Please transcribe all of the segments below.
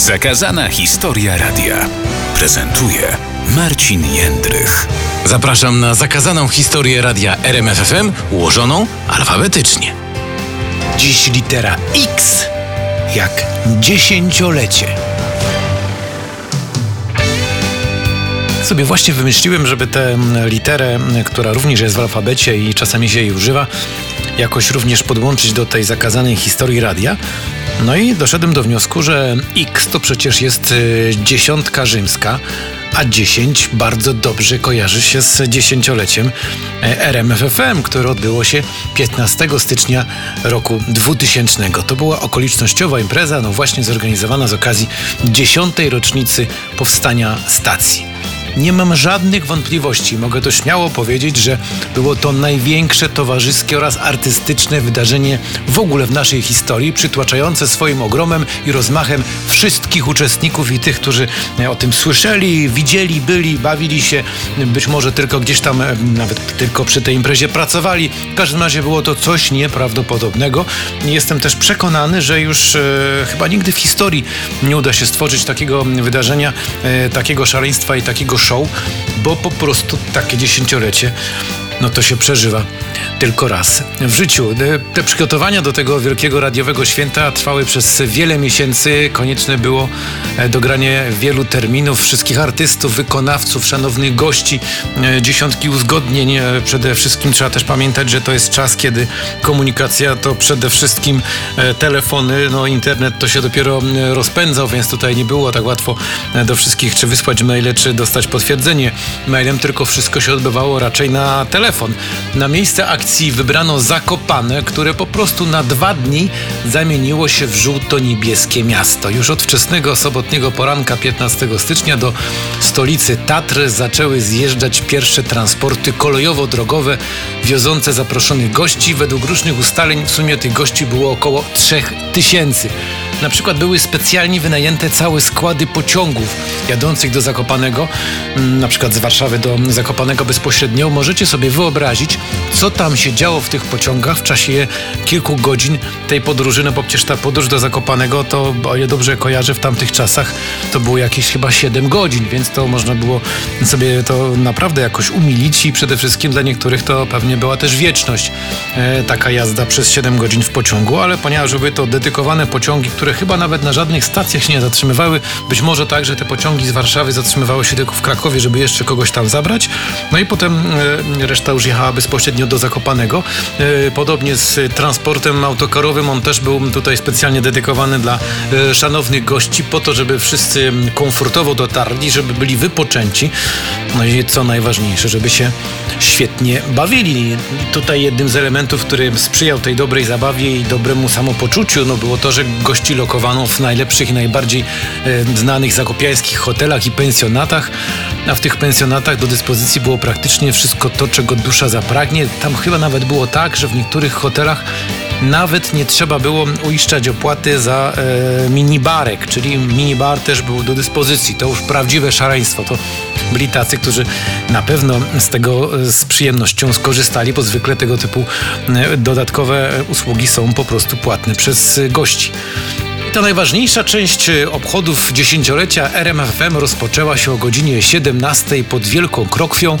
Zakazana historia radia prezentuje Marcin Jędrych. Zapraszam na zakazaną historię radia RMFFM ułożoną alfabetycznie. Dziś litera X jak dziesięciolecie. Sobie właśnie wymyśliłem, żeby tę literę, która również jest w alfabecie i czasami się jej używa, jakoś również podłączyć do tej zakazanej historii radia. No i doszedłem do wniosku, że X to przecież jest y, dziesiątka rzymska, a 10 bardzo dobrze kojarzy się z dziesięcioleciem e, RMFFM, które odbyło się 15 stycznia roku 2000. To była okolicznościowa impreza, no właśnie zorganizowana z okazji dziesiątej rocznicy powstania stacji. Nie mam żadnych wątpliwości, mogę to śmiało powiedzieć, że było to największe towarzyskie oraz artystyczne wydarzenie w ogóle w naszej historii, przytłaczające swoim ogromem i rozmachem wszystkich uczestników i tych, którzy o tym słyszeli, widzieli, byli, bawili się, być może tylko gdzieś tam, e, nawet tylko przy tej imprezie pracowali. W każdym razie było to coś nieprawdopodobnego. Jestem też przekonany, że już e, chyba nigdy w historii nie uda się stworzyć takiego wydarzenia, e, takiego szaleństwa i takiego bo po prostu takie dziesięciolecie no to się przeżywa tylko raz w życiu. Te przygotowania do tego wielkiego radiowego święta trwały przez wiele miesięcy. Konieczne było e, dogranie wielu terminów, wszystkich artystów, wykonawców, szanownych gości, e, dziesiątki uzgodnień. E, przede wszystkim trzeba też pamiętać, że to jest czas, kiedy komunikacja to przede wszystkim telefony, no internet to się dopiero rozpędzał, więc tutaj nie było tak łatwo do wszystkich czy wysłać maile, czy dostać potwierdzenie mailem, tylko wszystko się odbywało raczej na telefon. Na miejsce akcji wybrano Zakopane, które po prostu na dwa dni zamieniło się w żółto-niebieskie miasto. Już od wczesnego sobotniego poranka 15 stycznia do stolicy Tatry zaczęły zjeżdżać pierwsze transporty kolejowo-drogowe wiozące zaproszonych gości. Według różnych ustaleń w sumie tych gości było około 3000. Na przykład były specjalnie wynajęte całe składy pociągów jadących do Zakopanego, mm, na przykład z Warszawy do Zakopanego bezpośrednio. Możecie sobie wyobrazić, co tam się działo w tych pociągach w czasie kilku godzin tej podróży, no bo przecież ta podróż do Zakopanego to, o ile dobrze kojarzę, w tamtych czasach to było jakieś chyba 7 godzin, więc to można było sobie to naprawdę jakoś umilić. I przede wszystkim dla niektórych to pewnie była też wieczność e, taka jazda przez 7 godzin w pociągu, ale ponieważ były to dedykowane pociągi, które chyba nawet na żadnych stacjach się nie zatrzymywały, być może tak, że te pociągi z Warszawy zatrzymywały się tylko w Krakowie, żeby jeszcze kogoś tam zabrać, no i potem e, reszta już jechała bezpośrednio do Zakopanego. E, podobnie z transportem autokarowym, on też był tutaj specjalnie dedykowany dla e, szanownych gości, po to, żeby wszyscy komfortowo dotarli, żeby byli wypoczęci. No i co najważniejsze, żeby się świetnie bawili. Tutaj jednym z elementów, który sprzyjał tej dobrej zabawie i dobremu samopoczuciu, no było to, że gości w najlepszych i najbardziej e, znanych zakopiańskich hotelach i pensjonatach, a w tych pensjonatach do dyspozycji było praktycznie wszystko to, czego dusza zapragnie. Tam chyba nawet było tak, że w niektórych hotelach nawet nie trzeba było uiszczać opłaty za e, minibarek, czyli minibar też był do dyspozycji. To już prawdziwe szaleństwo. To byli tacy, którzy na pewno z tego e, z przyjemnością skorzystali, bo zwykle tego typu e, dodatkowe usługi są po prostu płatne przez gości. Ta najważniejsza część e, obchodów dziesięciolecia RMFM rozpoczęła się o godzinie 17 pod Wielką Krokwią.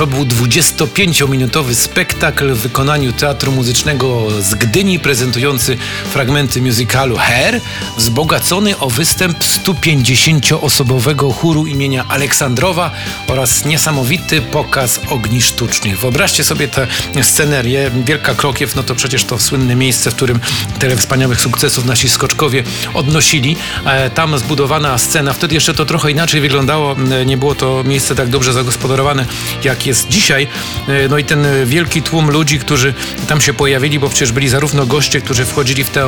To był 25-minutowy spektakl w wykonaniu Teatru Muzycznego z Gdyni, prezentujący fragmenty musicalu Hair, wzbogacony o występ 150-osobowego chóru imienia Aleksandrowa oraz niesamowity pokaz ogni sztucznych. Wyobraźcie sobie tę scenerię. Wielka Krokiew, no to przecież to słynne miejsce, w którym tyle wspaniałych sukcesów nasi skoczkowie odnosili. E, tam zbudowana scena, wtedy jeszcze to trochę inaczej wyglądało. E, nie było to miejsce tak dobrze zagospodarowane, jak jest dzisiaj. E, No i ten wielki tłum ludzi, którzy tam się pojawili, bo przecież byli zarówno goście, którzy wchodzili w tę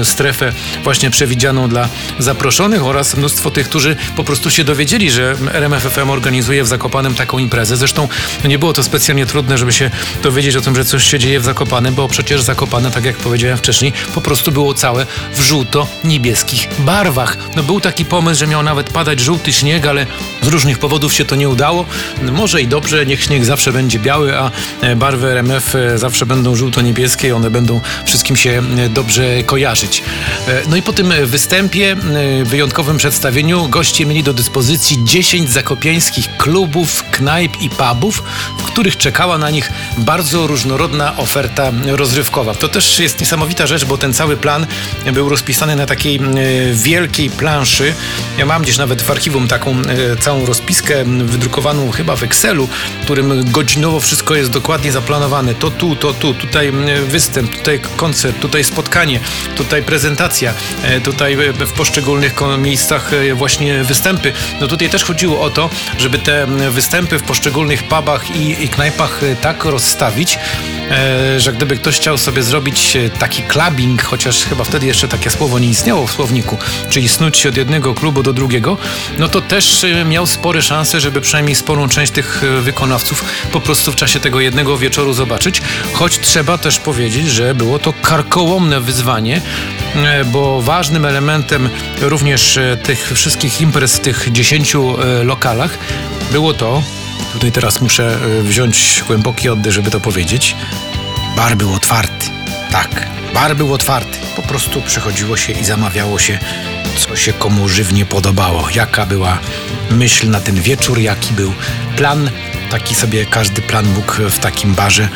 e, strefę właśnie przewidzianą dla zaproszonych oraz mnóstwo tych, którzy po prostu się dowiedzieli, że RMFFM organizuje w Zakopanem taką imprezę. Zresztą nie było to specjalnie trudne, żeby się dowiedzieć o tym, że coś się dzieje w Zakopanem, bo przecież Zakopane, tak jak powiedziałem wcześniej, po prostu było całe w żółto-niebieskich barwach. No był taki pomysł, że miał nawet padać żółty śnieg, ale z różnych powodów się to nie udało. Może i dobrze, niech śnieg zawsze będzie biały, a e, barwy RMF e, zawsze będą żółto-niebieskie one będą wszystkim się e, dobrze kojarzyć. No i po tym występie, wyjątkowym przedstawieniu, goście mieli do dyspozycji 10 zakopiańskich klubów, knajp i pubów, w których czekała na nich bardzo różnorodna oferta rozrywkowa. To też jest niesamowita rzecz, bo ten cały plan był rozpisany na takiej wielkiej planszy. Ja mam gdzieś nawet w archiwum taką całą rozpiskę wydrukowaną chyba w Excelu, którym godzinowo wszystko jest dokładnie zaplanowane. To tu, to tu, tutaj m, występ, tutaj koncert, tutaj spotkanie, tutaj prezentacja, e, tutaj e, w poszczególnych miejscach e, właśnie występy. No tutaj też chodziło o to, żeby te m, występy w poszczególnych pubach i, i knajpach tak rozstawić, że gdyby ktoś chciał sobie zrobić taki clubbing, chociaż chyba wtedy jeszcze takie słowo nie istniało w słowniku, czyli snuć się od jednego klubu do drugiego, no to też miał spore szanse, żeby przynajmniej sporą część tych e, wykonawców po prostu w czasie tego jednego wieczoru zobaczyć, choć trzeba też powiedzieć, że było to karkołomne wyzwanie, e, bo ważnym elementem również e, tych wszystkich imprez w tych dziesięciu e, lokalach było to, tutaj teraz muszę wziąć głęboki oddech, żeby to powiedzieć, bar był otwarty. Tak, bar był otwarty. Po prostu przychodziło się i zamawiało się, co się komu żywnie podobało. Jaka była myśl na ten wieczór, jaki był plan. Taki sobie każdy plan mógł w takim barze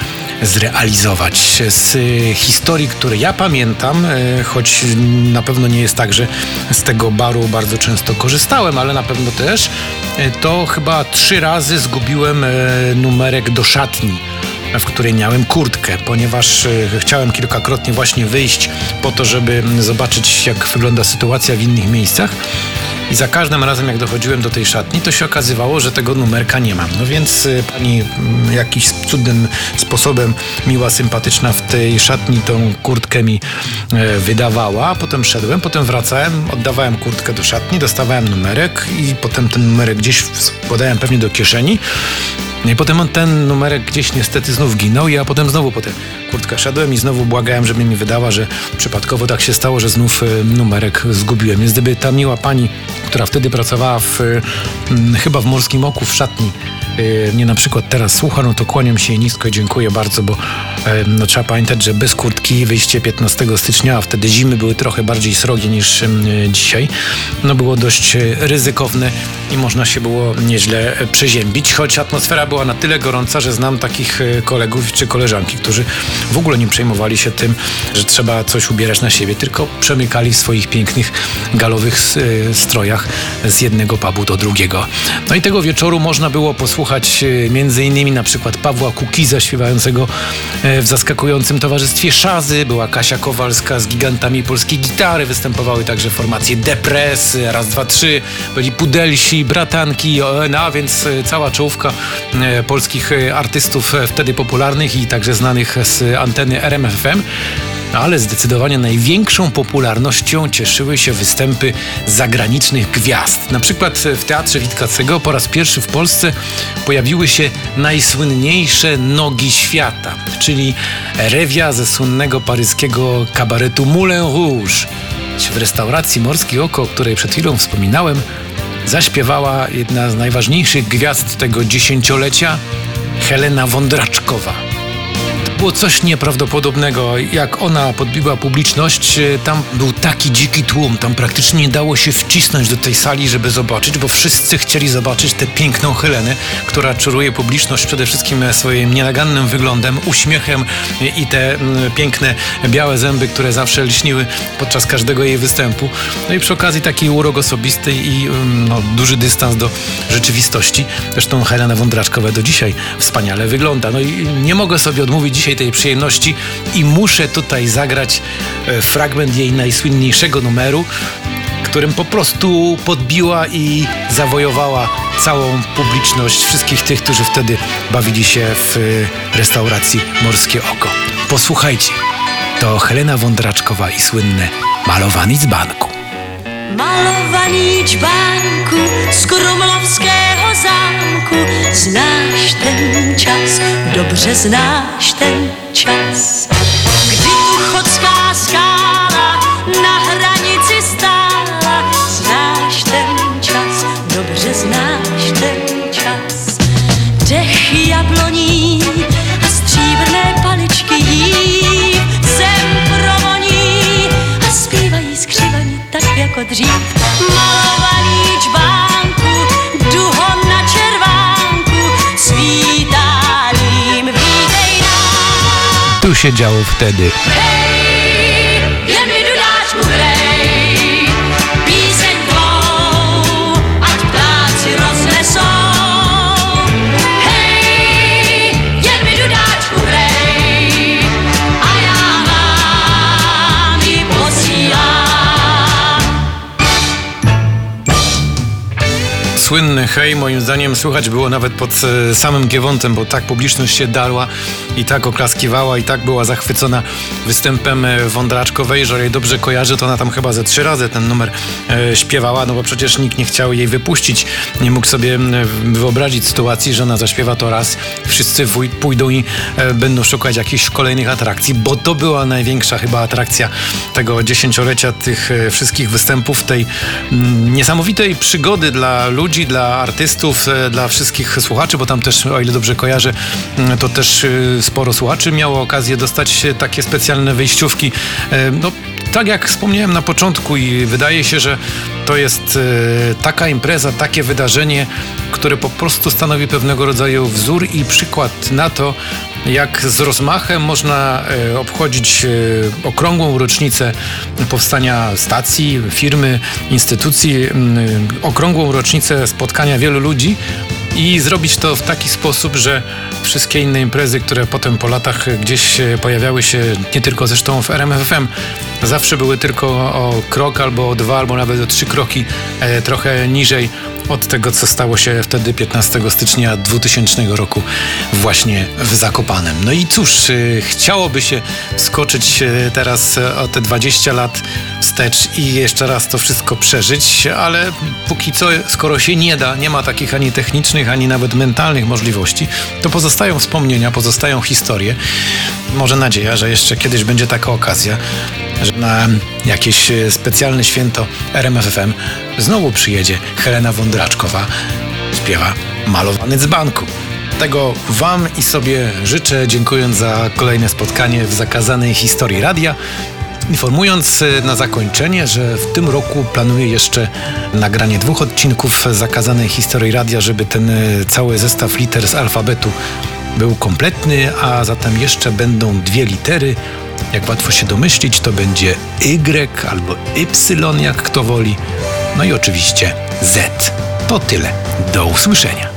zrealizować. Z historii, które ja pamiętam, y, choć na pewno nie jest tak, że z tego baru bardzo często korzystałem, ale na pewno też, y, to chyba trzy razy zgubiłem y, numerek do szatni w której miałem kurtkę, ponieważ e, chciałem kilkakrotnie właśnie wyjść po to, żeby zobaczyć, jak wygląda sytuacja w innych miejscach. I za każdym razem, jak dochodziłem do tej szatni, to się okazywało, że tego numerka nie mam. No więc e, pani jakiś cudnym sposobem, miła, sympatyczna w tej szatni tą kurtkę mi e, wydawała, potem szedłem, potem wracałem, oddawałem kurtkę do szatni, dostawałem numerek i potem ten numerek gdzieś podałem pewnie do kieszeni. No i potem ten numerek gdzieś niestety znów ginął, ja potem znowu po tę kurtkę szedłem i znowu błagałem, żeby mi wydała, że przypadkowo tak się stało, że znów e, numerek zgubiłem. Więc gdyby ta miła pani, która wtedy pracowała w, m, chyba w Morskim Oku w szatni, mnie na przykład teraz słucha, no to kłaniam się nisko i dziękuję bardzo, bo no, trzeba pamiętać, że bez kurtki wyjście 15 stycznia, a wtedy zimy były trochę bardziej srogie niż dzisiaj, no było dość e, ryzykowne i można się było nieźle e, przeziębić, choć atmosfera była na tyle gorąca, że znam takich e, kolegów czy koleżanki, którzy w ogóle nie przejmowali się tym, że trzeba coś ubierać na siebie, tylko przemykali w swoich pięknych galowych strojach z jednego pubu do drugiego. No i tego wieczoru można było posłuchać e, między innymi na przykład Pawła Kukiza śpiewającego e, w zaskakującym towarzystwie Szazy, była Kasia Kowalska z gigantami polskiej gitary, występowały także formacje Depres, Raz, Dwa, Trzy, byli Pudelsi, Bratanki, ONA, więc e, cała czołówka e, polskich e, artystów e, wtedy popularnych i także znanych z anteny RMFFM. Ale zdecydowanie największą popularnością cieszyły się występy zagranicznych gwiazd. Na przykład w Teatrze Witkacego po raz pierwszy w Polsce pojawiły się najsłynniejsze nogi świata, czyli rewia ze słynnego paryskiego kabaretu Moulin Rouge. W restauracji Morskie Oko, o której przed chwilą wspominałem, zaśpiewała jedna z najważniejszych gwiazd tego dziesięciolecia, Helena Wądraczkowa. Było coś nieprawdopodobnego. Jak ona podbiła publiczność, e, tam był taki dziki tłum, tam praktycznie nie dało się wcisnąć do tej sali, żeby zobaczyć, bo wszyscy chcieli zobaczyć tę piękną Helenę, która czaruje publiczność przede wszystkim swoim nienagannym wyglądem, uśmiechem i te mm, piękne białe zęby, które zawsze lśniły podczas każdego jej występu. No i przy okazji taki urok osobisty i mm, no, duży dystans do rzeczywistości. Zresztą Helena Wądraczkowa do dzisiaj wspaniale wygląda. No i nie mogę sobie odmówić dzisiaj tej przyjemności i muszę tutaj zagrać e, fragment jej najsłynniejszego numeru, którym po prostu podbiła i zawojowała całą publiczność, wszystkich tych, którzy wtedy bawili się w y, restauracji Morskie Oko. Posłuchajcie, to Helena Wądraczkowa i słynne Malowany z banku. Malowani dźbanku z krumlowskiego zamku Znasz ten czas, dobrze znasz ten czas Gdy Tuchocka skala na granicy stała Znasz ten czas, dobrze znasz ten czas Dech jabloni, a strzybrne paliczki Zem promoni, a śpiewa i skrzywa mi tak jak od drzwi się działo wtedy. Słynny hej, moim zdaniem słychać było nawet pod e, samym Giewontem, bo tak publiczność się darła i tak oklaskiwała i tak była zachwycona występem e, Wądraczkowej, jeżeli jej dobrze kojarzę, to ona tam chyba ze trzy razy ten numer e, śpiewała, no bo przecież nikt nie chciał jej wypuścić. Nie mógł sobie wyobrazić sytuacji, że ona zaśpiewa to raz, wszyscy pójdą i będą szukać jakichś kolejnych atrakcji, bo to była największa chyba atrakcja tego dziesięciolecia tych wszystkich występów, tej niesamowitej przygody dla ludzi, dla artystów, e, dla wszystkich słuchaczy, bo tam też, o ile dobrze kojarzę, to też e, sporo słuchaczy miało okazję dostać takie specjalne wyjściówki. E, No, tak jak wspomniałem na początku i wydaje się, że to jest taka impreza, takie wydarzenie, które po prostu stanowi pewnego rodzaju wzór i przykład na to, jak z rozmachem można e, obchodzić e, okrągłą rocznicę powstania stacji, firmy, instytucji, m, okrągłą rocznicę spotkania wielu ludzi i zrobić to w taki sposób, że wszystkie inne imprezy, które potem po latach gdzieś e, pojawiały się, nie tylko zresztą w RMFFM, zawsze były tylko o krok albo o dwa, albo nawet o trzy kroki e, trochę niżej od tego, co stało się wtedy 15 stycznia 2000 roku właśnie w Zakopanem. No i cóż, y, chciałoby się skoczyć y, teraz y, o te 20 lat wstecz i jeszcze raz to wszystko przeżyć, ale póki co, skoro się nie da, nie ma takich ani technicznych, ani nawet mentalnych możliwości, to pozostają wspomnienia, pozostają historie. Może nadzieja, że jeszcze kiedyś będzie taka okazja, że na jakieś e, specjalne święto RMFFM znowu przyjedzie Helena Wądraczkowa, śpiewa Malowany z banku. Tego Wam i sobie życzę, dziękując za kolejne spotkanie w zakazanej historii radia. Informując e, na zakończenie, że w tym roku planuję jeszcze nagranie dwóch odcinków zakazanej historii radia, żeby ten e, cały zestaw liter z alfabetu był kompletny, a zatem jeszcze będą dwie litery. Jak łatwo się domyślić, to będzie Y albo Y, jak kto woli. No i oczywiście Z. To tyle. Do usłyszenia.